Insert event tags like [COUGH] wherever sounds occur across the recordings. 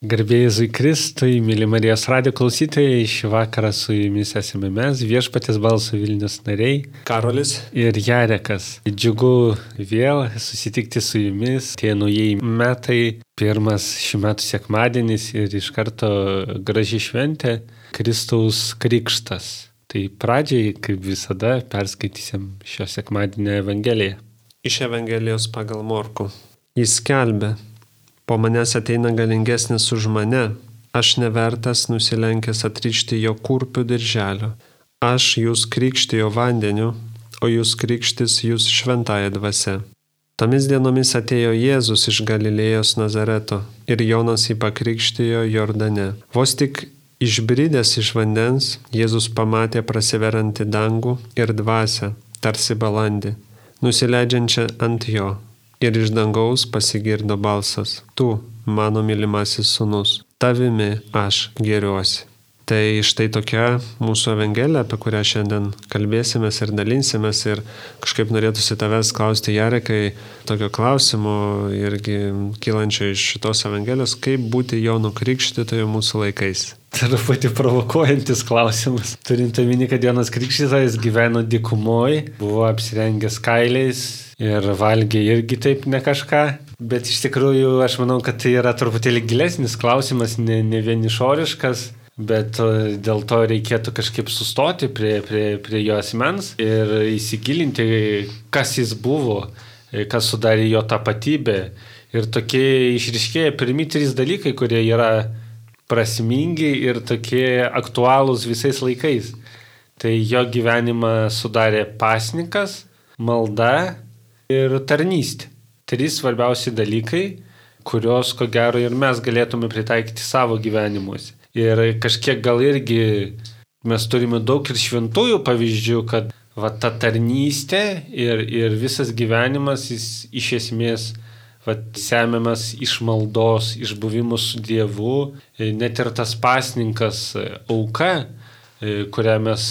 Garbėjai Kristui, mėly Marijos radio klausytojai, šį vakarą su jumis esame mes, viešpatės balsų Vilnius nariai. Karolis. Ir Jarekas. Džiugu vėl susitikti su jumis. Tie naujieji metai, pirmas šių metų sekmadienis ir iš karto graži šventė - Kristaus Krikštas. Tai pradžiai, kaip visada, perskaitysim šio sekmadienio Evangeliją. Iš Evangelijos pagal Morku. Jis skelbė Po manęs ateina galingesnis už mane, aš nevertas nusilenkęs atrišti jo kurpių dirželio. Aš jūs krikštijo vandeniu, o jūs krikštis jūs šventąją dvasę. Tomis dienomis atėjo Jėzus iš Galilėjos Nazareto ir Jonas jį pakrikštijo Jordane. Vos tik išbridęs iš vandens, Jėzus pamatė prasiverantį dangų ir dvasę, tarsi balandį, nusileidžiančią ant jo ir iš dangaus pasigirdo balsas, tu, mano mylimasis sunus, tavimi aš geriuosi. Tai štai tokia mūsų evangelija, apie kurią šiandien kalbėsimės ir dalinsimės ir kažkaip norėtųsi tavęs klausti, Jarekai, tokio klausimo irgi kylančio iš šitos evangelijos, kaip būti Jono Krikštytojo mūsų laikais. Truputį provokuojantis klausimas. Turint omeny, kad Jonas Krikštytojas gyveno dikumoje, buvo apsirengęs kailiais, ir valgė irgi taip ne kažką. Bet iš tikrųjų aš manau, kad tai yra truputėlį gilesnis klausimas, ne, ne vien išoriškas, bet dėl to reikėtų kažkaip sustoti prie, prie, prie jo asmens ir įsigilinti, kas jis buvo, kas sudarė jo tapatybę. Ir tokie išriškėja pirmi trys dalykai, kurie yra prasmingi ir tokie aktualūs visais laikais. Tai jo gyvenimą sudarė pasnikas, malda ir tarnystė. Trys svarbiausi dalykai, kuriuos ko gero ir mes galėtume pritaikyti savo gyvenimuose. Ir kažkiek gal irgi mes turime daug ir šventųjų pavyzdžių, kad va, ta tarnystė ir, ir visas gyvenimas jis iš esmės va, semiamas iš maldos, iš buvimo su Dievu, net ir tas pasninkas auka, kurią mes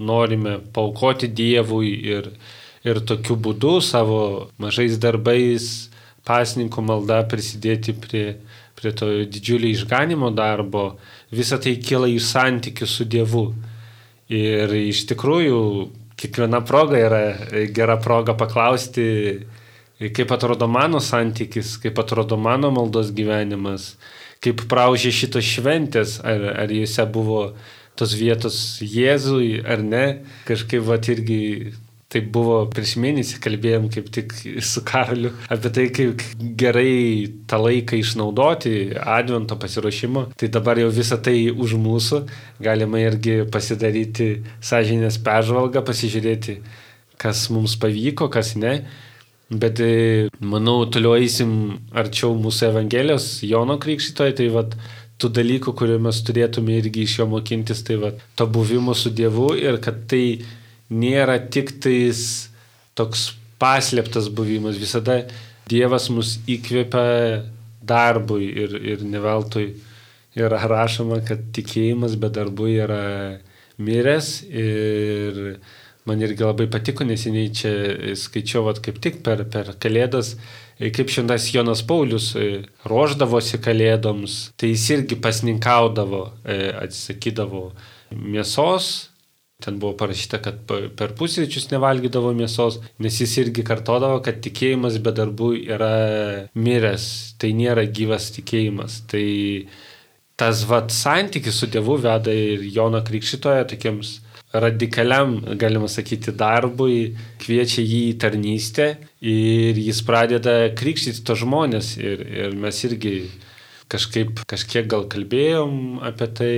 norime paukoti Dievui ir, ir tokiu būdu savo mažais darbais, pasninkų malda prisidėti prie, prie to didžiulio išganimo darbo, visa tai kyla iš santykių su Dievu. Ir iš tikrųjų kiekviena proga yra gera proga paklausti, kaip atrodo mano santykis, kaip atrodo mano maldos gyvenimas, kaip praužė šitos šventės, ar, ar juose buvo tos vietos Jėzui ar ne. Kažkaip va irgi Tai buvo prieš mėnesį kalbėjom kaip tik su Karaliu apie tai, kaip gerai tą laiką išnaudoti, advento pasiruošimo. Tai dabar jau visą tai už mūsų. Galima irgi pasidaryti sąžinės peržvalgą, pasižiūrėti, kas mums pavyko, kas ne. Bet e, manau, toliau eisim arčiau mūsų Evangelijos, Jono Krikščitoje, tai vad tų dalykų, kuriuo mes turėtume irgi iš jo mokintis, tai vad to buvimo su Dievu ir kad tai nėra tik tais toks paslėptas buvimas. Visada Dievas mus įkvepia darbui ir, ir neveltui yra rašoma, kad tikėjimas be darbų yra miręs ir man irgi labai patiko, neseniai čia skaičiau, vat, kaip tik per, per kalėdas, kaip šiandien Jonas Paulius ruoždavosi kalėdoms, tai jis irgi pasninkaudavo, atsisakydavo mėsos, Ten buvo parašyta, kad per pusryčius nevalgydavo mėsos, nes jis irgi kartodavo, kad tikėjimas be darbų yra miręs, tai nėra gyvas tikėjimas. Tai tas vat santykis su Dievu veda ir Jono Krikščitoje tokiems radikaliam, galima sakyti, darbui, kviečia jį į tarnystę ir jis pradeda krikštyti to žmonės. Ir, ir mes irgi kažkaip, kažkiek gal kalbėjom apie tai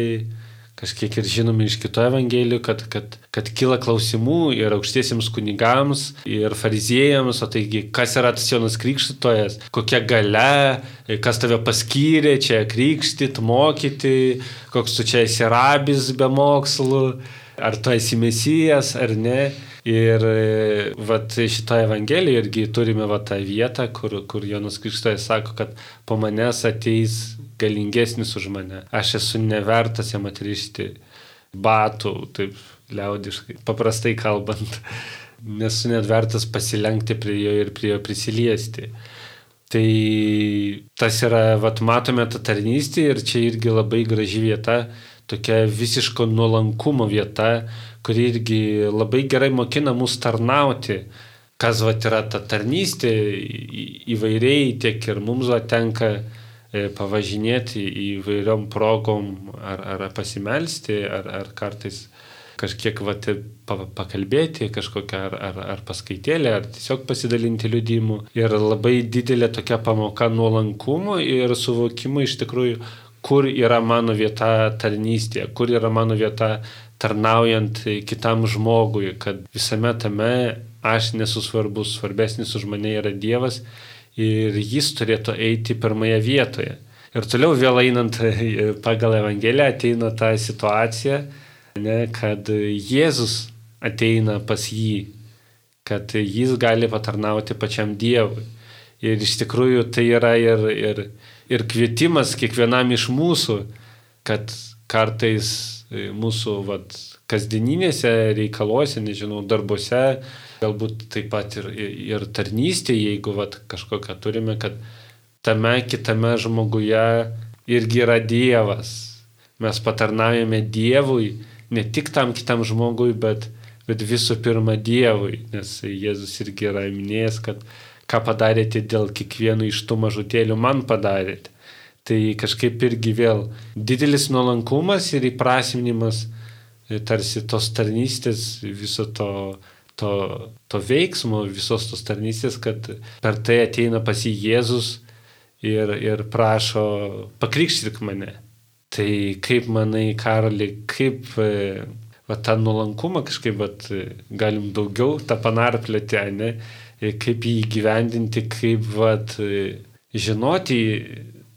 kažkiek ir žinome iš kito evangelijų, kad, kad, kad kyla klausimų ir aukštiesiems kunigams, ir fariziejams, o taigi kas yra tas Jonas Krikštytojas, kokia gale, kas tave paskyrė čia krikštyt, mokyti, koks tu čia esi rabis be mokslų, ar tu esi mesijas ar ne. Ir vat, šitoje Evangelijoje irgi turime vat, tą vietą, kur, kur Jonas Krikštojas sako, kad po manęs ateis galingesnis už mane. Aš esu nevertas jam atrišti batų, taip liaudiškai, paprastai kalbant. [LAUGHS] Nesu net vertas pasilenkti prie jo ir prie jo prisiliesti. Tai tas yra, vat, matome tą tarnystę ir čia irgi labai graži vieta, tokia visiško nuolankumo vieta, kuri irgi labai gerai mokina mus tarnauti. Kas vat yra ta tarnystė įvairiai, tiek ir mums vat tenka e, pavažinėti įvairiom progom ar, ar pasimelsti, ar, ar kartais kažkiek vat, pakalbėti, kažkokią ar, ar, ar paskaitėlę, ar tiesiog pasidalinti liudimu. Ir labai didelė tokia pamoka nuolankumo ir suvokimo iš tikrųjų, kur yra mano vieta tarnystėje, kur yra mano vieta tarnaujant kitam žmogui, kad visame tame aš nesu svarbus, svarbesnis už mane yra Dievas ir jis turėtų eiti pirmoje vietoje. Ir toliau vėl einant pagal Evangeliją ateina ta situacija, ne, kad Jėzus ateina pas jį, kad jis gali patarnauti pačiam Dievui. Ir iš tikrųjų tai yra ir, ir, ir kvietimas kiekvienam iš mūsų, kad kartais mūsų vat, kasdieninėse reikaluose, nežinau, darbuose, galbūt taip pat ir, ir tarnystėje, jeigu vat, kažkokią turime, kad tame kitame žmoguje irgi yra Dievas. Mes patarnaujame Dievui ne tik tam kitam žmogui, bet, bet visų pirma Dievui, nes Jėzus irgi yra minėjęs, kad ką padarėte dėl kiekvieno iš tų mažutėlių, man padarėte. Tai kažkaip irgi vėl didelis nuolankumas ir įprasminimas e, tarsi tos tarnystės, viso to, to, to veiksmo, visos tos tarnystės, kad per tai ateina pas jį Jėzus ir, ir prašo pakrikštyk mane. Tai kaip manai, Karali, kaip e, va, tą nuolankumą kažkaip va, galim daugiau tą panarplėti, ne? E, kaip jį gyvendinti, kaip va, žinoti,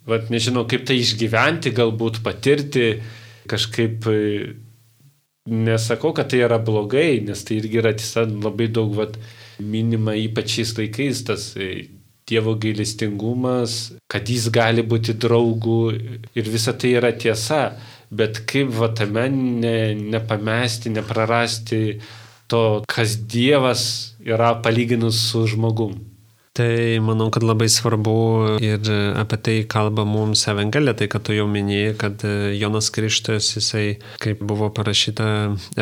va, nežinau, kaip tai išgyventi, galbūt patirti, kažkaip e, nesakau, kad tai yra blogai, nes tai irgi yra tiesa labai daug va, minima ypač šiais laikais tas Dievo gailestingumas, kad jis gali būti draugų ir visa tai yra tiesa, bet kaip va tame ne, nepamesti, neprarasti to, kas Dievas yra palyginus su žmogum. Tai manau, kad labai svarbu ir apie tai kalba mums Evangelija, tai kad tu jau minėjai, kad Jonas Krishtas, jisai, kaip buvo parašyta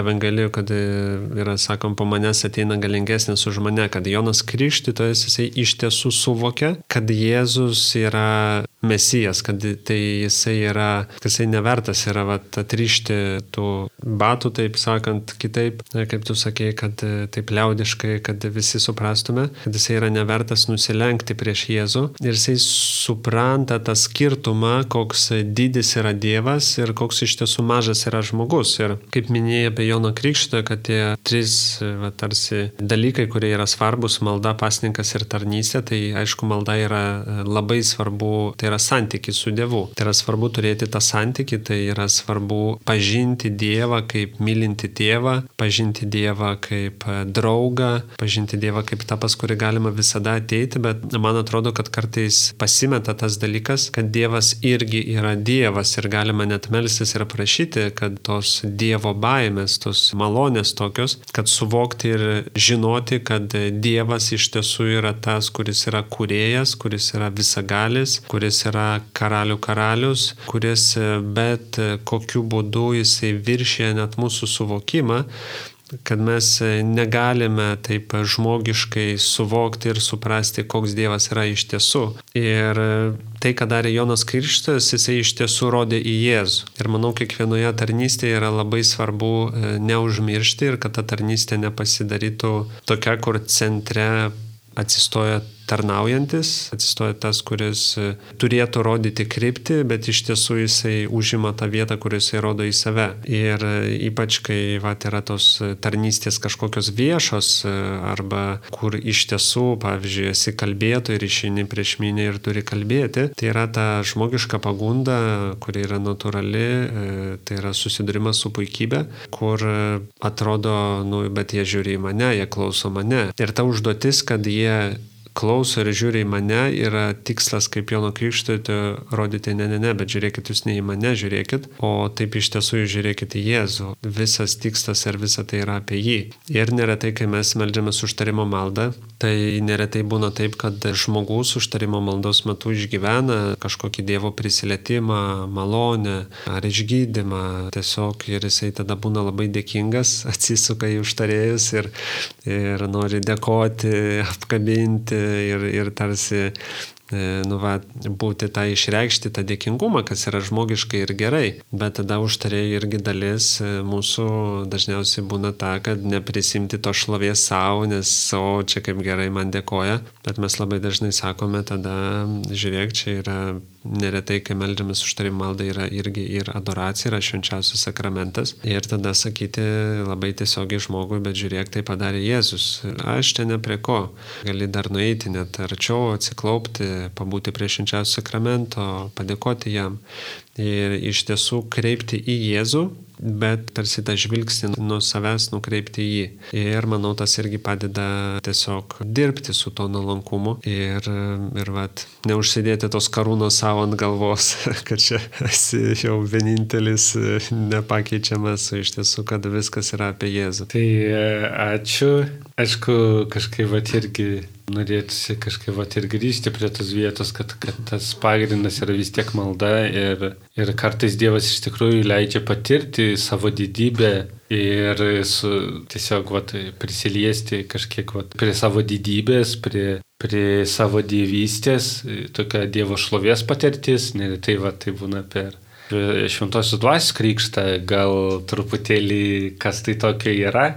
Evangelijoje, kad yra, sakom, po manęs ateina galingesnis už mane, kad Jonas Krishtytojas, jisai iš tiesų suvokia, kad Jėzus yra mesijas, kad tai jisai yra, kad jisai nevertas yra vat, atrišti tų batų, taip sakant, kitaip, kaip tu sakei, kad taip liaudiškai, kad visi suprastume, kad jisai yra nevertas nusilenkti prieš Jėzų ir jisai supranta tą skirtumą, koks didis yra Dievas ir koks iš tiesų mažas yra žmogus. Ir kaip minėjai apie Jono Krikštą, kad tie trys va, tarsi dalykai, kurie yra svarbus - malda, pasninkas ir tarnystė, tai aišku, malda yra labai svarbu, tai yra santykis su Dievu. Tai yra svarbu turėti tą santykį, tai yra svarbu pažinti Dievą kaip mylinti tėvą, pažinti Dievą kaip draugą, pažinti Dievą kaip tą, pas kurį galima visada ateiti, bet man atrodo, kad kartais pasimeta tas dalykas, kad Dievas irgi yra Dievas ir galima net melstis ir prašyti, kad tos Dievo baimės, tos malonės tokios, kad suvokti ir žinoti, kad Dievas iš tiesų yra tas, kuris yra kurėjas, kuris yra visagalis, kuris yra karalių karalius, kuris bet kokiu būdu jisai viršė net mūsų suvokimą, kad mes negalime taip žmogiškai suvokti ir suprasti, koks Dievas yra iš tiesų. Ir tai, ką darė Jonas Krikštas, jisai iš tiesų rodė į Jėzų. Ir manau, kiekvienoje tarnystėje yra labai svarbu e, neužmiršti ir kad ta tarnystė nepasidarytų tokia, kur centre atsistoja tarnaujantis, atsistoja tas, kuris e, turėtų rodyti kryptį, bet iš tiesų jisai užima tą vietą, kuris jisai rodo į save. Ir e, ypač, kai va, yra tos tarnystės kažkokios viešos e, arba kur iš tiesų, pavyzdžiui, esi kalbėtų ir išeini prieš minį ir turi kalbėti, tai yra ta žmogiška pagunda, kuri yra natūrali, tai yra susidūrimas su puikybė, kur atrodo, nu, bet jie žiūri į mane, jie klauso mane. Ir ta užduotis, kad jie klauso ir žiūri į mane, yra tikslas kaip Jono Krikštojo rodyti ne, ne, ne, bet žiūrėkit jūs ne į mane, žiūrėkit, o taip iš tiesų jūs žiūrėkit į Jėzų. Visas tikslas ir visa tai yra apie jį. Ir neretai, kai mes melžiamės užtarimo maldą, tai neretai būna taip, kad žmogus užtarimo maldos metu išgyvena kažkokį Dievo prisilietimą, malonę ar išgydymą tiesiog ir jisai tada būna labai dėkingas, [LAUGHS] atsisuka į užtarėjus ir, ir nori dėkoti, apkabinti ir, ir tarsi E, nu, va, būti tą išreikšti, tą dėkingumą, kas yra žmogiškai ir gerai. Bet tada užtarėjai irgi dalis e, mūsų dažniausiai būna ta, kad neprisimti to šlovės savo, nes o čia kaip gerai man dėkoja. Bet mes labai dažnai sakome tada, žiūrėk, čia yra neretai, kai melžiamės užtarim maldą, yra irgi ir adoracija, yra švenčiausias sakramentas. Ir tada sakyti labai tiesiogiai žmogui, bet žiūrėk, tai padarė Jėzus. Aš čia ne prie ko. Gali dar nueiti net arčiau, atsiklaupti, pabūti prie švenčiausio sakramento, padėkoti jam. Ir iš tiesų kreipti į Jėzų bet tarsi tą žvilgsnį nuo savęs nukreipti į jį. Ir manau, tas irgi padeda tiesiog dirbti su to nuolankumu ir, ir vat, neužsidėti tos karūnos savo ant galvos, [LAUGHS] kad čia esi jau vienintelis nepakeičiamas, iš tiesų, kad viskas yra apie Jėzų. Tai e, ačiū. Aišku, kažkaip vat irgi norėtųsi kažkaip vat, ir grįžti prie tos vietos, kad, kad tas pagrindas yra vis tiek malda ir, ir kartais Dievas iš tikrųjų leidžia patirti savo didybę ir su, tiesiog vat, prisiliesti kažkiek vat, prie savo didybės, prie, prie savo dievystės, tokia Dievo šlovės patirtis, neretai vat, tai būna per šventosios dvasios krikštą, gal truputėlį kas tai tokio yra.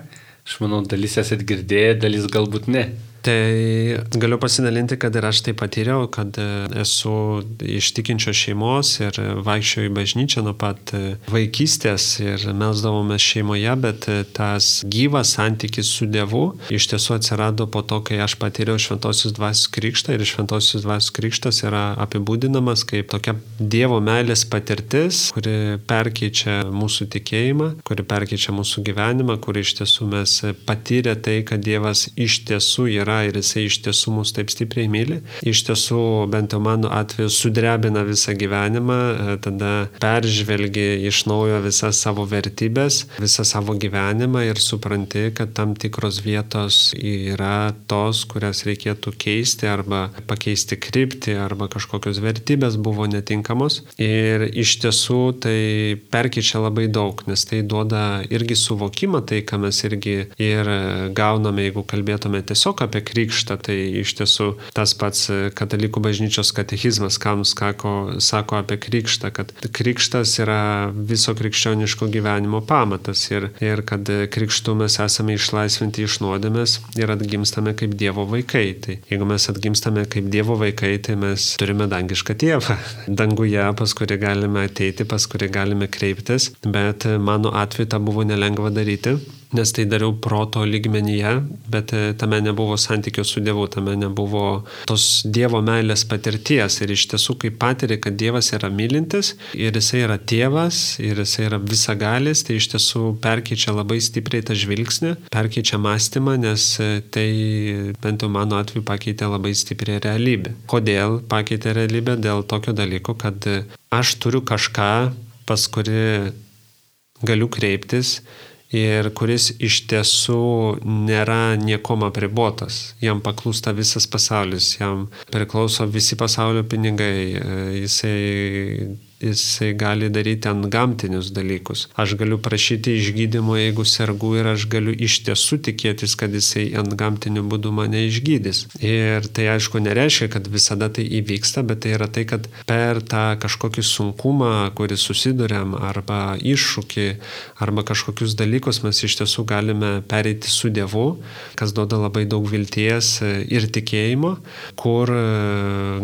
Aš manau, dalis esat girdėję, dalis galbūt ne. Tai galiu pasidalinti, kad ir aš tai patyriau, kad e, esu iš tikinčios šeimos ir vaikščioju į bažnyčią nuo pat e, vaikystės ir melsdavome šeimoje, bet e, tas gyvas santykis su Dievu iš tiesų atsirado po to, kai aš patyriau šventosios dvasios krikštą ir šventosios dvasios krikštas yra apibūdinamas kaip tokia Dievo meilės patirtis, kuri perkeičia mūsų tikėjimą, kuri perkeičia mūsų gyvenimą, kuri iš tiesų mes patyrė tai, kad Dievas iš tiesų yra yra ir jisai iš tiesų mus taip stipriai myli. Iš tiesų, bent jau mano atveju, sudrebina visą gyvenimą, e, tada peržvelgi iš naujo visas savo vertybės, visą savo gyvenimą ir supranti, kad tam tikros vietos yra tos, kurias reikėtų keisti arba pakeisti kryptį arba kažkokios vertybės buvo netinkamos. Ir iš tiesų tai perkyčia labai daug, nes tai duoda irgi suvokimą, tai ką mes irgi ir gauname, jeigu kalbėtume tiesiog apie krikštą, tai iš tiesų tas pats katalikų bažnyčios katechizmas, kam skako, sako apie krikštą, kad krikštas yra viso krikščioniško gyvenimo pamatas ir, ir kad krikštų mes esame išlaisvinti iš nuodėmės ir atgimstame kaip Dievo vaikai. Tai jeigu mes atgimstame kaip Dievo vaikai, tai mes turime dangišką tėvą [LAUGHS] danguje, pas kurį galime ateiti, pas kurį galime kreiptis, bet mano atveju tą buvo nelengva daryti nes tai dariau proto lygmenyje, bet e, tame nebuvo santykio su Dievu, tame nebuvo tos Dievo meilės patirties. Ir iš tiesų, kai patiri, kad Dievas yra mylintis ir jisai yra tėvas ir jisai yra visagalis, tai iš tiesų perkeičia labai stipriai tą žvilgsnį, perkeičia mąstymą, nes e, tai bent jau mano atveju pakeitė labai stipriai realybę. Kodėl pakeitė realybę? Dėl tokio dalyko, kad e, aš turiu kažką, pas kuri galiu kreiptis ir kuris iš tiesų nėra niekom apribotas. Jam paklūsta visas pasaulis, jam priklauso visi pasaulio pinigai, jisai jisai gali daryti ant gamtinius dalykus. Aš galiu prašyti išgydymo, jeigu sergu ir aš galiu iš tiesų tikėtis, kad jisai ant gamtinių būdų mane išgydys. Ir tai aišku nereiškia, kad visada tai įvyksta, bet tai yra tai, kad per tą kažkokį sunkumą, kurį susidurėm, arba iššūkį, arba kažkokius dalykus mes iš tiesų galime pereiti su Dievu, kas duoda labai daug vilties ir tikėjimo, kur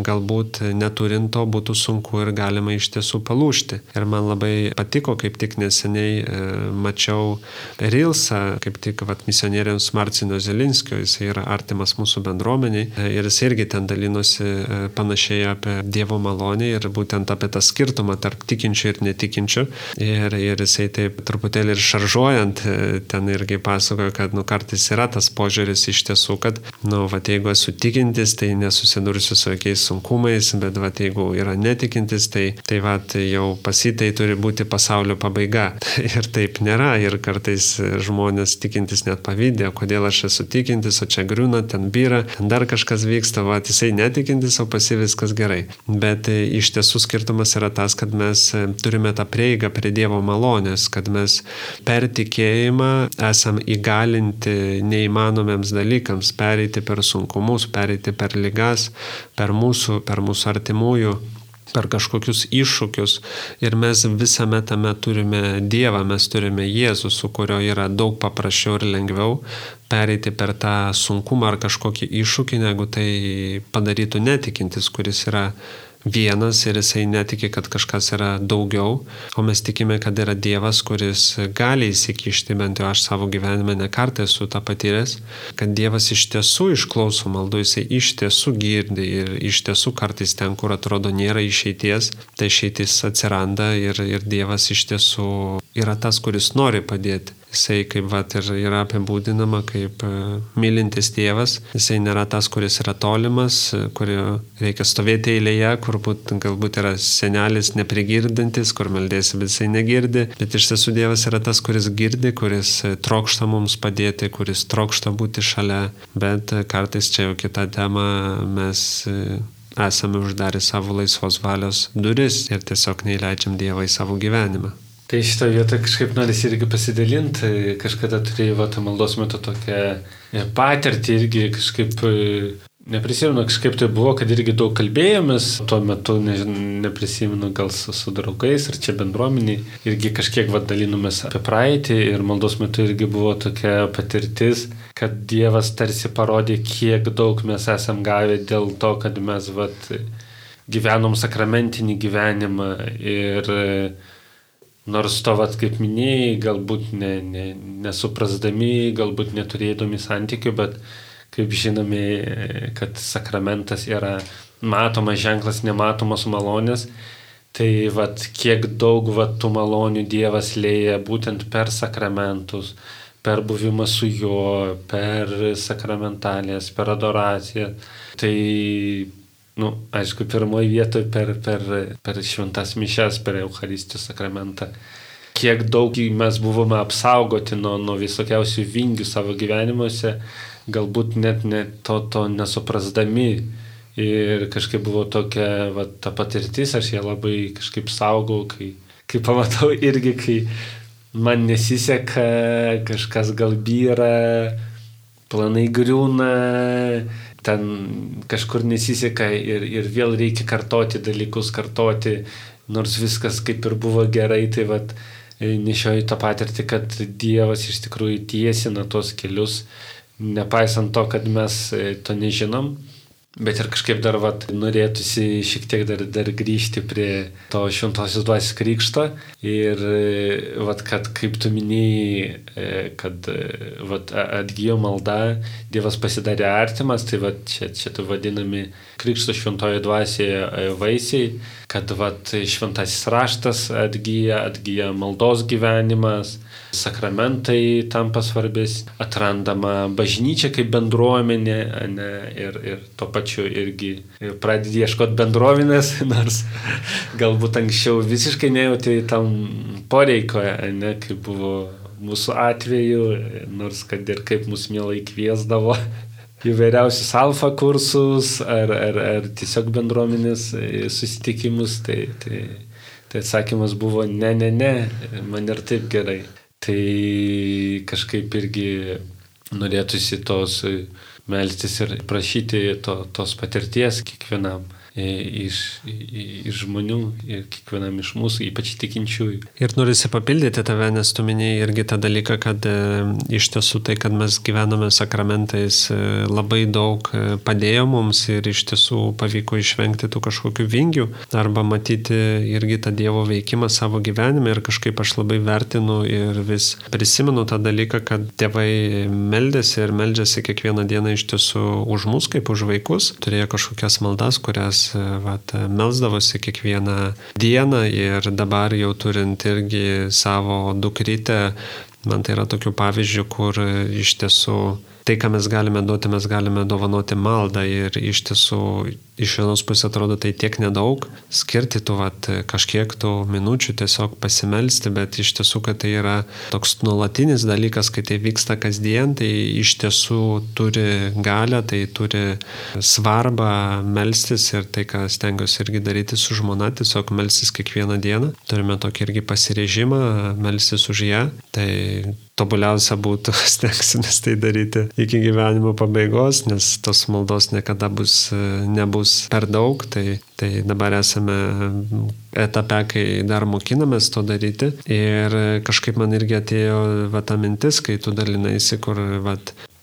galbūt neturint to būtų sunku ir galima iš tiesų tiesų palūšti. Ir man labai patiko, kaip tik neseniai e, mačiau Rilsą, kaip tik vat, misionieriams Marcino Zelinskio, jis yra artimas mūsų bendruomeniai e, ir jis irgi ten dalinosi e, panašiai apie Dievo malonę ir būtent apie tą skirtumą tarp tikinčių ir netikinčių. Ir, ir jisai taip truputėlį ir šaržuojant e, ten irgi pasakojo, kad nu, kartais yra tas požiūris iš tiesų, kad, nu, va, jeigu esu tikintis, tai nesusidursiu su jokiais sunkumais, bet va, jeigu yra netikintis, tai, tai va, jau pasitai turi būti pasaulio pabaiga. [LAUGHS] ir taip nėra. Ir kartais žmonės tikintis net pavydė, kodėl aš esu tikintis, o čia griūna, ten byra, ten dar kažkas vyksta, va, jisai netikintis, o pasi viskas gerai. Bet e, iš tiesų skirtumas yra tas, kad mes e, turime tą prieigą prie Dievo malonės, kad mes per tikėjimą esam įgalinti neįmanomiems dalykams, pereiti per sunkumus, pereiti per lygas, per mūsų, per mūsų artimųjų per kažkokius iššūkius. Ir mes visame tame turime Dievą, mes turime Jėzų, su kurio yra daug paprasčiau ir lengviau pereiti per tą sunkumą ar kažkokį iššūkį, negu tai padarytų netikintis, kuris yra vienas ir jisai netiki, kad kažkas yra daugiau, o mes tikime, kad yra Dievas, kuris gali įsikišti, bent jau aš savo gyvenime nekartą esu tą patyręs, kad Dievas iš tiesų išklauso maldų, jisai iš tiesų girdi ir iš tiesų kartais ten, kur atrodo nėra išeities, tai išeitis atsiranda ir, ir Dievas iš tiesų yra tas, kuris nori padėti. Jisai kaip vat, ir yra apibūdinama kaip e, mylintis tėvas. Jisai nėra tas, kuris yra tolimas, kurio reikia stovėti eilėje, kur būt, galbūt yra senelis neprigirdantis, kur meldėsi, bet jisai negirdi. Bet iš tiesų Dievas yra tas, kuris girdi, kuris e, trokšta mums padėti, kuris trokšta būti šalia. Bet e, kartais čia jau kita tema mes esame uždarę savo laisvos valios duris ir tiesiog neįleidžiam Dievą į savo gyvenimą. Tai šitą vietą kažkaip norisi irgi pasidalinti. Kažkada turėjau va, maldos metu tokią e, patirtį irgi kažkaip, e, neprisimenu, kažkaip tai buvo, kad irgi daug kalbėjomės. Tuo metu ne, neprisimenu gal su, su draugais ar čia bendruomeniai. Irgi kažkiek va, dalinomės apie praeitį ir maldos metu irgi buvo tokia patirtis, kad Dievas tarsi parodė, kiek daug mes esam gavę dėl to, kad mes va, gyvenom sakramentinį gyvenimą ir Nors to, vat, kaip minėjai, galbūt ne, ne, nesuprasdami, galbūt neturėdami santykių, bet kaip žinome, kad sakramentas yra matomas ženklas nematomos malonės, tai vat, kiek daug vat, tų malonių Dievas lėja būtent per sakramentus, per buvimą su juo, per sakramentalės, per adoraciją. Tai nu, aišku, pirmoji vietoje per, per, per šventas mišes, per Eucharistijos sakramentą. Kiek daug mes buvome apsaugoti nuo, nuo visokiausių vingių savo gyvenimuose, galbūt net, net to, to nesuprasdami. Ir kažkaip buvo tokia va, ta patirtis, aš ją labai kažkaip saugau, kai, kai pamatau irgi, kai man nesiseka, kažkas gal byra, planai griūna, ten kažkur nesiseka ir, ir vėl reikia kartoti dalykus, kartoti, nors viskas kaip ir buvo gerai, tai vad nešioju tą patirtį, kad Dievas iš tikrųjų tiesina tos kelius, nepaisant to, kad mes e, to nežinom. Bet ir kažkaip dar vat, norėtųsi šiek tiek dar, dar grįžti prie to šventosios dvasios krikšto. Ir vat, kad kaip tu minėjai, e, kad e, vat, atgyjo malda, Dievas pasidarė artimas, tai vat, čia, čia tu vadinami krikšto šventoje dvasioje e, vaisiai, kad vat, šventasis raštas atgyja, atgyja maldos gyvenimas sakramentai tampa svarbės, atrandama bažnyčia kaip bendruomenė ne, ir, ir tuo pačiu irgi pradedi ieškoti bendruomenės, [LAUGHS] nors galbūt anksčiau visiškai nejauti tam poreikoje, ne, kaip buvo mūsų atveju, nors kad ir kaip mus mielai kviesdavo įvairiausius alfa kursus ar, ar, ar tiesiog bendruomenės susitikimus, tai, tai, tai atsakymas buvo ne, ne, ne, man ir taip gerai. Tai kažkaip irgi norėtųsi tos melstis ir prašyti to, tos patirties kiekvienam. Iš, iš žmonių ir kiekvienam iš mūsų, ypač tikinčiųjų. Ir norisi papildyti tave, nes tu minėjai irgi tą dalyką, kad e, iš tiesų tai, kad mes gyvename sakramentais, e, labai daug e, padėjo mums ir iš tiesų pavyko išvengti tų kažkokių vingių arba matyti irgi tą Dievo veikimą savo gyvenime ir kažkaip aš labai vertinu ir vis prisimenu tą dalyką, kad tėvai meldėsi ir meldžiasi kiekvieną dieną iš tiesų už mus kaip už vaikus, turėjo kažkokias maldas, kurias vat, melsdavosi kiekvieną dieną ir dabar jau turint irgi savo dukrytę, man tai yra tokių pavyzdžių, kur iš tiesų tai, ką mes galime duoti, mes galime dovanoti maldą ir iš tiesų iš vienos pusės atrodo tai tiek nedaug, skirti tų vat, kažkiek tų minučių tiesiog pasimelsti, bet iš tiesų, kad tai yra toks nuolatinis dalykas, kai tai vyksta kasdien, tai iš tiesų turi galę, tai turi svarbą melstis ir tai, ką stengiuosi irgi daryti su žmona, tiesiog melstis kiekvieną dieną. Turime tokį irgi pasirežimą, melstis už ją. Tai tobuliausia būtų [LAUGHS] stengsimės tai daryti iki gyvenimo pabaigos, nes tos maldos niekada bus, nebus bus per daug, tai, tai dabar esame etape, kai dar mokinamės to daryti. Ir kažkaip man irgi atėjo va, ta mintis, kai tu dalinaisi, kur va,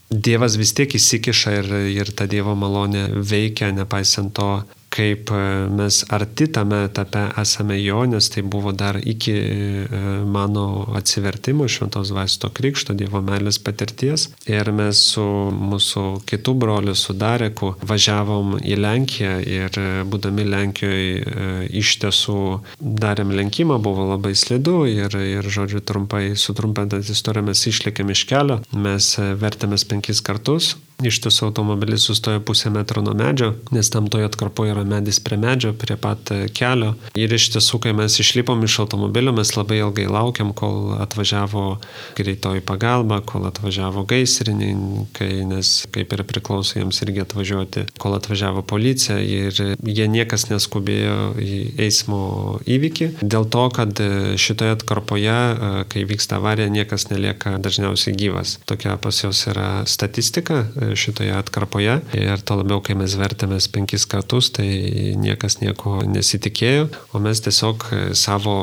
Dievas vis tiek įsikiša ir, ir ta Dievo malonė veikia, nepaisant to, kaip e, mes arti tame etape esame jo, nes tai buvo dar iki e, mano atsivertimo šventos vaisto krikšto Dievo meilės patirties. Ir mes su mūsų kitų broliu, su Dareku, važiavom į Lenkiją ir e, būdami Lenkijoje iš tiesų darėm lenkimą, buvo labai slidu ir, ir žodžiu, trumpai sutrumpintant istoriją mes išlikėm iš kelio, mes vertėmės penkis kartus, Iš tiesų automobilis sustojo pusę metro nuo medžio, nes tam toje atkarpoje yra medis prie medžio, prie pat e, kelio. Ir iš tiesų, kai mes išlipom iš automobilio, mes labai ilgai laukiam, kol atvažiavo greitoji pagalba, kol atvažiavo gaisrininkai, nes kaip ir priklauso jiems irgi atvažiuoti, kol atvažiavo policija ir jie niekas neskubėjo į eismo įvykį. Dėl to, kad e, šitoje atkarpoje, e, kai vyksta avarija, niekas nelieka dažniausiai gyvas. Tokia pas jos yra statistika šitoje atkarpoje. Ir to labiau, kai mes vertėmės penkis kartus, tai niekas nieko nesitikėjo, o mes tiesiog savo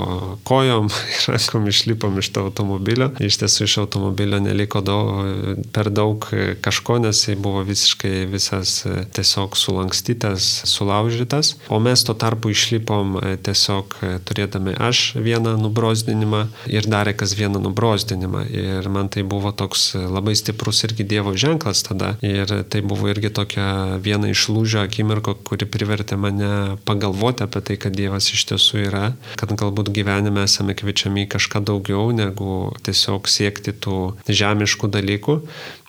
kojom [LAUGHS] ir rankom išlipom iš to automobilio. Iš tiesų iš automobilio neliko daug, per daug kažko, nes jis buvo visiškai visas tiesiog sulankstytas, sulaužytas. O mes tuo tarpu išlipom tiesiog turėdami aš vieną nubrozdinimą ir darė kas vieną nubrozdinimą. Ir man tai buvo toks labai stiprus irgi Dievo ženklas tada, Ir tai buvo irgi tokia viena iš lūžio akimirko, kuri privertė mane pagalvoti apie tai, kad Dievas iš tiesų yra, kad galbūt gyvenime esame kviečiami kažką daugiau negu tiesiog siekti tų žemiškų dalykų,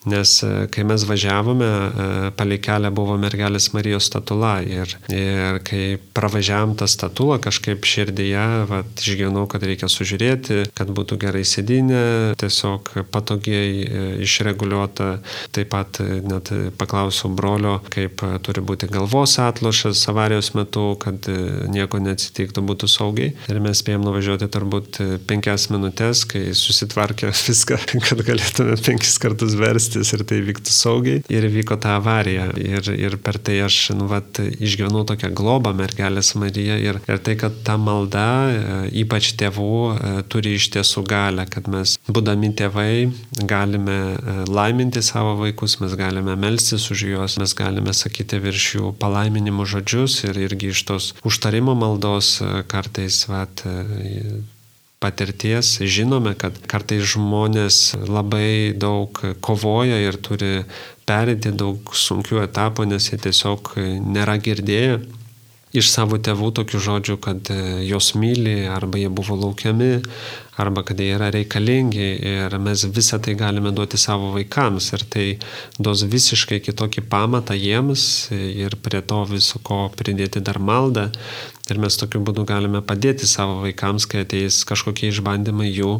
Nes e, kai mes važiavome, e, palei kelią buvo mergelės Marijos statula ir, ir kai pravažiavam tą statulą kažkaip širdyje, vat, išgyvenau, kad reikia sužiūrėti, kad būtų gerai sėdinė, tiesiog patogiai e, išreguliuota. Taip pat net paklausiau brolio, kaip turi būti galvos atlošas avarijos metu, kad nieko neatsitiktų, būtų saugiai. Ir mes spėjom nuvažiuoti turbūt penkias minutės, kai susitvarkė [LAUGHS] viską, kad galėtume penkis kartus versti keistis ir tai vyktų saugiai. Ir vyko ta avarija. Ir, ir per tai aš, nu, vat, išgyvenau tokią globą mergelės Mariją. Ir, ir tai, kad ta malda, e, ypač tėvų, e, turi iš tiesų galę, kad mes, būdami tėvai, galime e, laiminti savo vaikus, mes galime melstis už juos, mes galime sakyti virš jų palaiminimų žodžius ir irgi iš tos užtarimo maldos kartais, vat, patirties žinome, kad kartais žmonės labai daug kovoja ir turi perėti daug sunkių etapų, nes jie tiesiog nėra girdėję iš savo tėvų tokių žodžių, kad e, jos myli, arba jie buvo laukiami, arba kad jie yra reikalingi ir mes visą tai galime duoti savo vaikams ir tai duos visiškai kitokį pamatą jiems ir prie to viso ko pridėti dar maldą. Ir mes tokiu būdu galime padėti savo vaikams, kai ateis kažkokie išbandymai jų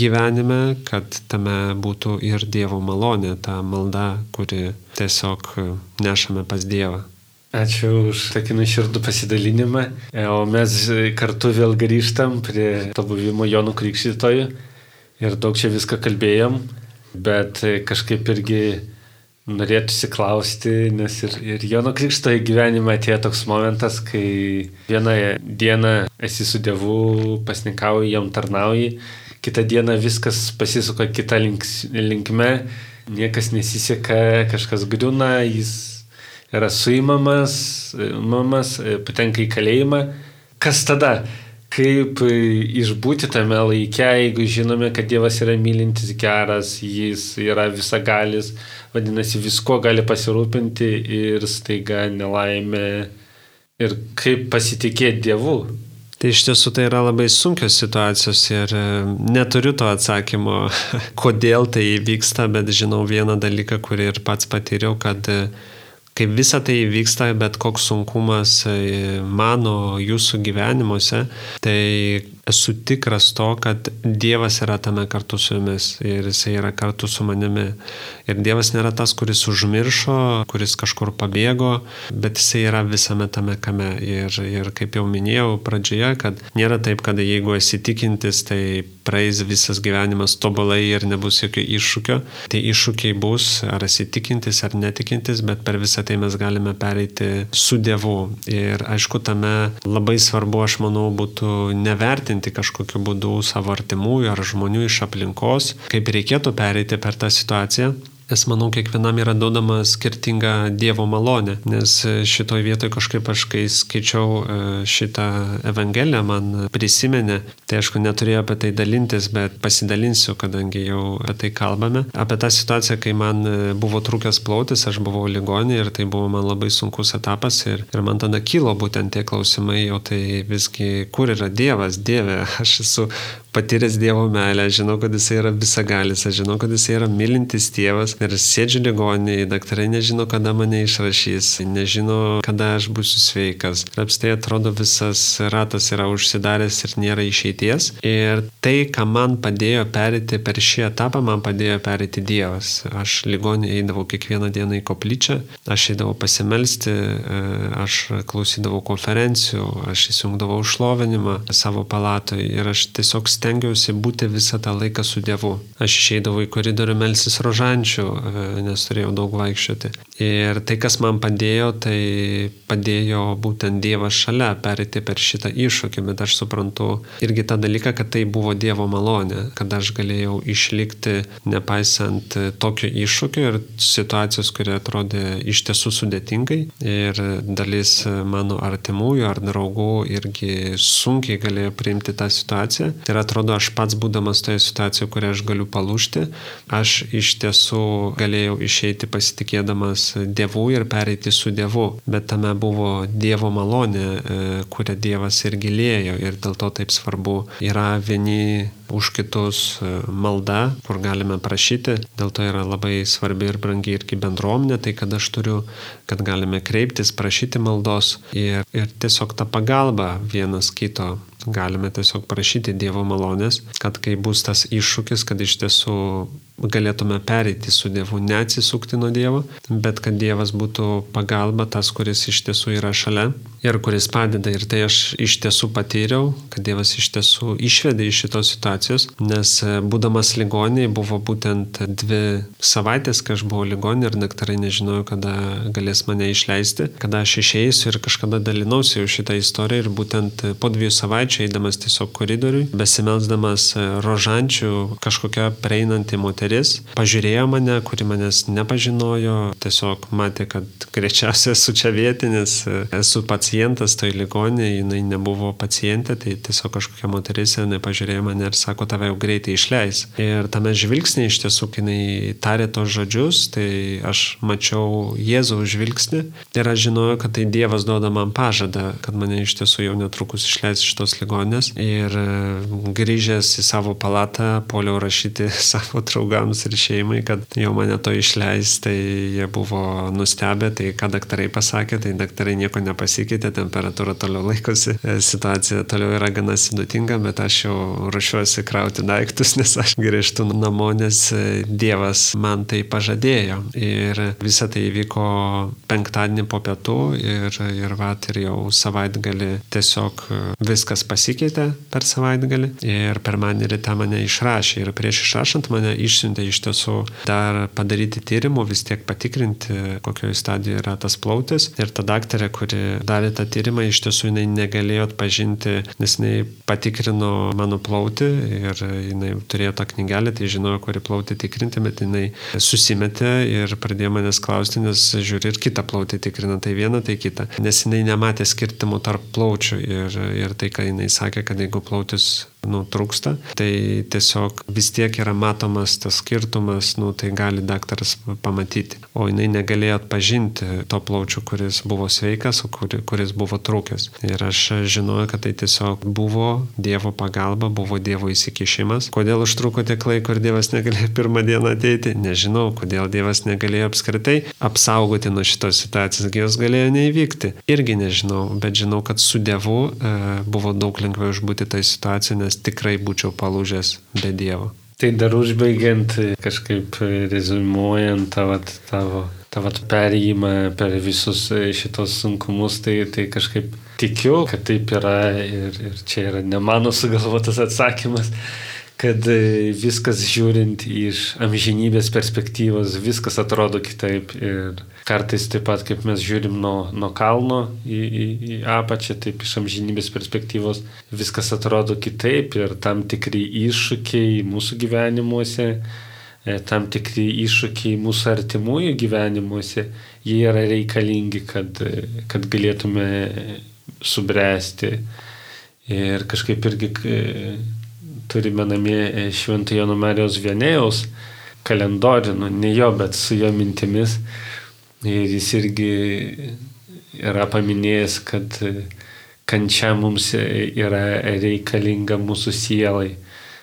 gyvenime, kad tame būtų ir Dievo malonė, ta malda, kuri tiesiog nešame pas Dievą. Ačiū už tokį nuširdų pasidalinimą. E, o mes kartu vėl grįžtam prie to buvimo Jonų Krikštytojų ir daug čia viską kalbėjom, bet kažkaip irgi norėtųsi klausti, nes ir, ir Jono Krikšto į gyvenimą atėjo toks momentas, kai vieną dieną esi su Dievu, pasnikauji, jam tarnauji, kitą dieną viskas pasisuka kitą linkme, niekas nesiseka, kažkas griūna, jis yra suimamas, mamas, patenka į kalėjimą. Kas tada? kaip išbūti tame laike, jeigu žinome, kad Dievas yra mylintis geras, jis yra visagalis, vadinasi, visko gali pasirūpinti ir staiga nelaimė ir kaip pasitikėti Dievu. Tai iš tiesų tai yra labai sunkios situacijos ir e, neturiu to atsakymo, [LAUGHS] kodėl tai vyksta, bet žinau vieną dalyką, kurį ir pats patyriau, kad e, kai visa tai vyksta, bet koks sunkumas e, mano, jūsų gyvenimuose, tai esu tikras to, kad Dievas yra tame kartu su jumis ir Jisai yra kartu su manimi. Ir Dievas nėra tas, kuris užmiršo, kuris kažkur pabėgo, bet Jisai yra visame tame kame. Ir, ir kaip jau minėjau pradžioje, kad nėra taip, kad jeigu esi tikintis, tai praeis visas gyvenimas tobulai ir nebus jokio iššūkio. Tai iššūkiai bus, ar esi tikintis ar netikintis, bet per visą tai mes galime pereiti su Dievu. Ir aišku, tame labai svarbu, aš manau, būtų nevertinti įvertinti kažkokiu būdu savo artimųjų ar žmonių iš aplinkos, kaip reikėtų pereiti per tą situaciją. Nes manau, kiekvienam yra duodama skirtinga Dievo malonė, nes šitoj vietoje kažkaip aš, kai skaičiau e, šitą Evangeliją, man prisimenė, tai aišku, neturėjau apie tai dalintis, bet pasidalinsiu, kadangi jau apie tai kalbame. Apie tą situaciją, kai man e, buvo trūkęs plautis, aš buvau ligonė ir tai buvo man labai sunkus etapas ir, ir man tada kilo būtent tie klausimai, o tai visgi, kur yra Dievas, Dieve, aš esu patyręs Dievo meilę, žinau, kad jis yra visagalis, aš žinau, kad jis yra mylintis tėvas ir sėdžiu ligoninėje, daktarai nežino, kada mane išrašys, nežino, kada aš būsiu sveikas. Ir apstai atrodo visas ratas yra užsidaręs ir nėra išeities. Ir tai, ką man padėjo perėti per šį etapą, man padėjo perėti Dievas. Aš ligoninėje eidavau kiekvieną dieną į koplyčią, aš eidavau pasimelsti, e, aš klausydavau konferencijų, aš įsijungdavau užlovinimą savo palatoje ir aš tiesiog stengiausi būti visą tą laiką su Dievu. Aš išeidavau į koridorių melsis rožančių, e, nes turėjau daug vaikščioti. Ir tai, kas man padėjo, tai padėjo būtent Dievas šalia perėti per šitą iššūkį, bet aš suprantu irgi tą dalyką, kad tai buvo Dievo malonė, kad aš galėjau išlikti nepaisant tokio iššūkio ir situacijos, kurie atrodė iš tiesų sudėtingai. Ir dalis mano artimųjų ar draugų irgi sunkiai galėjo priimti tą situaciją. Yra atrodo, aš pats būdamas toje situacijoje, kurioje aš galiu palūšti, aš iš tiesų galėjau išeiti pasitikėdamas Dievu ir pereiti su Dievu. Bet tame buvo Dievo malonė, e, kurią Dievas ir gilėjo ir dėl to taip svarbu yra vieni už kitus e, malda, kur galime prašyti. Dėl to yra labai svarbi ir brangi irgi bendruomenė, tai kad aš turiu, kad galime kreiptis, prašyti maldos ir, ir tiesiog tą pagalbą vienas kito galime tiesiog prašyti Dievo malonės, kad kai bus tas iššūkis, kad iš tiesų galėtume pereiti su Dievu, neatsisukti nuo Dievo, bet kad Dievas būtų pagalba, tas, kuris iš tiesų yra šalia ir kuris padeda. Ir tai aš iš tiesų patyriau, kad Dievas iš tiesų išvedė iš šitos situacijos, nes e, būdamas ligonį buvo būtent dvi savaitės, kai aš buvau ligonį ir daktarai nežinojo, kada galės mane išleisti, kada aš išeisiu ir kažkada dalinausi jau šitą istoriją ir būtent po dviejų savaičių eidamas tiesiog koridoriui, besimelsdamas e, rožančių kažkokia prieinanti moteris moteris pažiūrėjo mane, kuri manęs nepažinojo, tiesiog matė, kad greičiausiai esu čia vietinis, esu pacientas toj ligonė, jinai nebuvo pacientė, tai tiesiog kažkokia moteris, jinai pažiūrėjo mane ir sako, tave jau greitai išleis. Ir tame žvilgsnė iš tiesų, kai jinai tarė tos žodžius, tai aš mačiau Jėzaus žvilgsnį ir aš žinojau, kad tai Dievas duoda man pažadą, kad mane iš tiesų jau netrukus išleis iš tos ligonės. Ir grįžęs į savo palatą, poliau rašyti [LAUGHS] savo draugą draugams ir šeimai, kad jau mane to išleis, tai jie buvo nustebę, tai ką daktarai pasakė, tai daktarai nieko nepasikeitė, temperatūra toliau laikosi, e, situacija toliau yra gana sudėtinga, bet aš jau ruošiuosi krauti daiktus, nes aš grįžtu namo, nes e, Dievas man tai pažadėjo. Ir visa tai įvyko penktadienį po pietų ir, ir vat ir jau savaitgalį tiesiog e, viskas pasikeitė per savaitgalį ir per mane ryte mane išrašė ir prieš išrašant mane iš išsiuntė iš tiesų dar padaryti tyrimų, vis tiek patikrinti, kokioje stadijoje yra tas plautis. Ir ta daktarė, kuri darė tą tyrimą, iš tiesų jinai negalėjo atpažinti, nes jinai patikrino mano plautį ir jinai turėjo tą knygelę, tai žinojo, kurį plautį tikrinti, bet jinai susimetė ir pradėjo manęs klausti, nes žiūri ir kitą plautį tikrina, tai vieną, tai kitą. Nes jinai nematė skirtimų tarp plaučių ir, ir tai, ką jinai sakė, kad jeigu plautis nutrūksta, tai tiesiog vis tiek yra matomas tas skirtumas, nu, tai gali daktaras pamatyti. O jinai negalėjo atpažinti to plaučių, kuris buvo sveikas, o kuris buvo trūkęs. Ir aš žinojau, kad tai tiesiog buvo Dievo pagalba, buvo Dievo įsikišimas. Kodėl užtruko tiek laiko ir Dievas negalėjo [LAUGHS] pirmą dieną ateiti, nežinau, kodėl Dievas negalėjo apskritai apsaugoti nuo šitos situacijos, jos galėjo neįvykti. Irgi nežinau, bet žinau, kad su Dievu e, buvo daug lengviau išbūti tą situaciją, nes tikrai būčiau palūžęs be Dievo. Tai dar užbaigiant, kažkaip rezumuojant tavo, tavo, tavo perėjimą per visus šitos sunkumus, tai, tai kažkaip tikiu, kad taip yra ir, ir čia yra ne mano sugalvotas atsakymas, kad viskas žiūrint iš amžinybės perspektyvos, viskas atrodo kitaip ir kartais taip pat, kaip mes žiūrim nuo, nuo kalno į, į, į apačią, taip iš amžinybės perspektyvos viskas atrodo kitaip ir tam tikri iššūkiai mūsų gyvenimuose, e, tam tikri iššūkiai mūsų artimųjų gyvenimuose, jie yra reikalingi, kad, kad galėtume subręsti. Ir kažkaip irgi e, turime namie e, Švento Jono Marijos Vienėjaus kalendorių, nu, ne jo, bet su jo mintimis Ir jis irgi yra paminėjęs, kad kančia mums yra reikalinga mūsų sielai,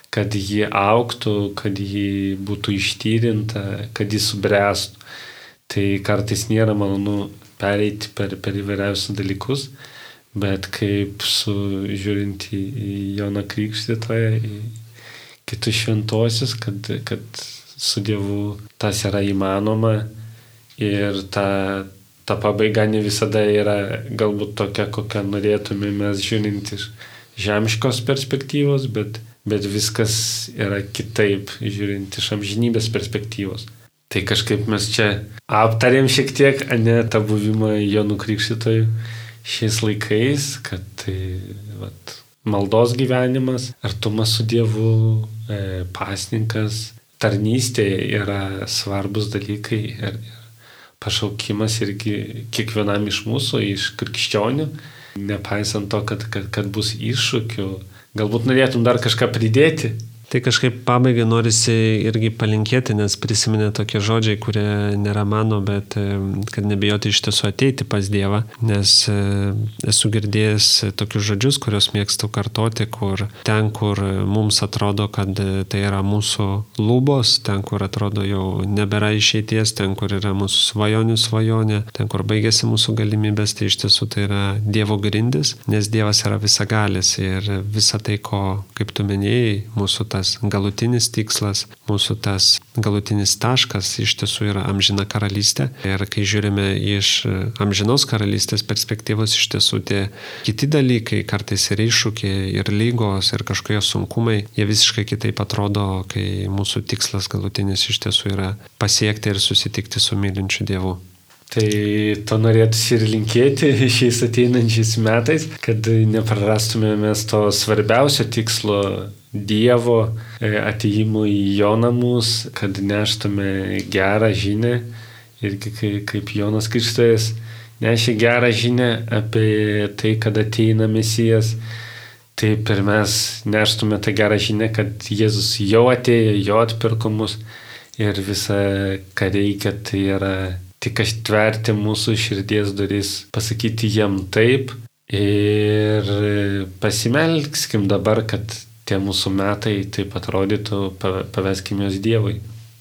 kad ji auktų, kad ji būtų ištyrinta, kad ji subręstų. Tai kartais nėra malonu pereiti per, per įvairiausius dalykus, bet kaip su žiūrint į, į Joną Krikštytoją, į kitus šventosius, kad, kad su Dievu tas yra įmanoma ir ta, ta pabaiga ne visada yra galbūt tokia, kokią norėtume mes žiūrint iš žemiškos perspektyvos, bet, bet viskas yra kitaip žiūrint iš amžinybės perspektyvos. Tai kažkaip mes čia aptarėm šiek tiek, ne tą buvimą Jonų Krikščitoje šiais laikais, kad tai vat, maldos gyvenimas, artumas su Dievu, e, pasninkas, tarnystė yra svarbus dalykai ir, pašaukimas irgi kiekvienam iš mūsų, iš krikščionių, nepaisant to, kad, kad, kad bus iššūkių. Galbūt norėtum dar kažką pridėti? Tai kažkaip pabaigai norisi irgi palinkėti, nes prisiminė tokie žodžiai, kurie nėra mano, bet e, kad nebijoti iš tiesų ateiti pas Dievą, nes e, esu girdėjęs tokius žodžius, kuriuos mėgstu kartoti, kur ten, kur mums atrodo, kad tai yra mūsų lubos, ten, kur atrodo jau nebėra išeities, ten, kur yra mūsų svajonių svajonė, ten, kur baigėsi mūsų galimybės, tai iš tiesų tai yra Dievo grindis, nes Dievas yra visagalis ir visa tai, ko, kaip tu minėjai, mūsų ta tas galutinis tikslas, mūsų tas galutinis taškas iš tiesų yra amžina karalystė. Ir kai žiūrime iš amžinos karalystės perspektyvos, iš tiesų tie kiti dalykai, kartais ir iššūkiai, ir lygos, ir kažkokie sunkumai, jie visiškai kitaip atrodo, kai mūsų tikslas galutinis iš tiesų yra pasiekti ir susitikti su mylinčiu Dievu. Tai to norėtųsi ir linkėti [LAUGHS] šiais ateinančiais metais, kad neprarastume mes to svarbiausio tikslo Dievo e, ateimu į jo namus, kad neštume gerą žinę ir kaip Jonas Kristus nešė gerą žinę apie tai, kad ateina Mesijas, taip ir mes neštume tą gerą žinę, kad Jėzus jau atėjo, jo atpirko mus. Ir visa, ką reikia, tai yra tik atverti mūsų širdies duris, pasakyti jam taip ir pasimelgskim dabar, kad tie mūsų metai taip atrodytų, paveskim juos Dievui.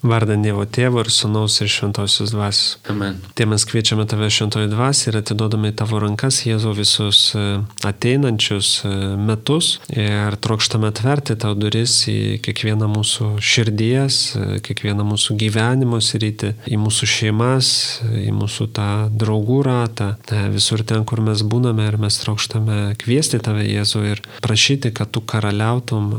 Vardant Dievo Tėvo ir Sūnaus ir Šventosios Dvasios. Amen. Tai mes kviečiame tave šventoji dvasia ir atidodame į tavo rankas Jėzau visus e, ateinančius e, metus ir trokštame atverti tau duris į kiekvieną mūsų širdies, e, kiekvieną mūsų gyvenimo sritį, į mūsų šeimas, į mūsų tą draugų ratą, visur ten, kur mes būname ir mes trokštame kviesti tave Jėzau ir prašyti, kad tu karaliautum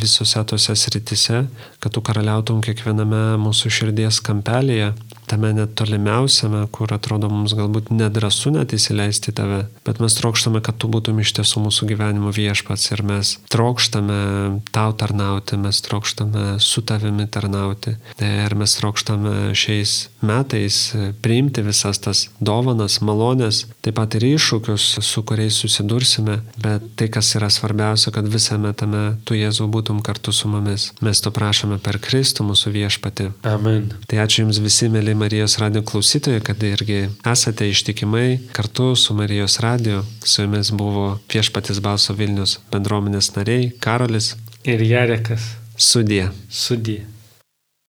visose tose sritise, kad tu karaliautum kiekviename mūsų širdies kampelėje, tame net tolimiausiame, kur atrodo mums galbūt nedrasu net įsileisti tave, bet mes trokštame, kad tu būtum iš tiesų mūsų gyvenimo viešpats ir mes trokštame tau tarnauti, mes trokštame su tavimi tarnauti ir mes trokštame šiais metais priimti visas tas dovanas, malonės, taip pat ir iššūkius, su kuriais susidursime, bet tai, kas yra svarbiausia, kad visame tame tu Jėzau būtum kartu su mumis. Mes to prašome per Kristų mūsų viešpatį. Amen. Tai ačiū Jums visi, mėly Marijos radio klausytojai, kad irgi esate ištikimai kartu su Marijos radio. Su Jumis buvo viešpatis Balso Vilnius bendruomenės nariai Karolis Ir Jarekas. Sudė. Sudė.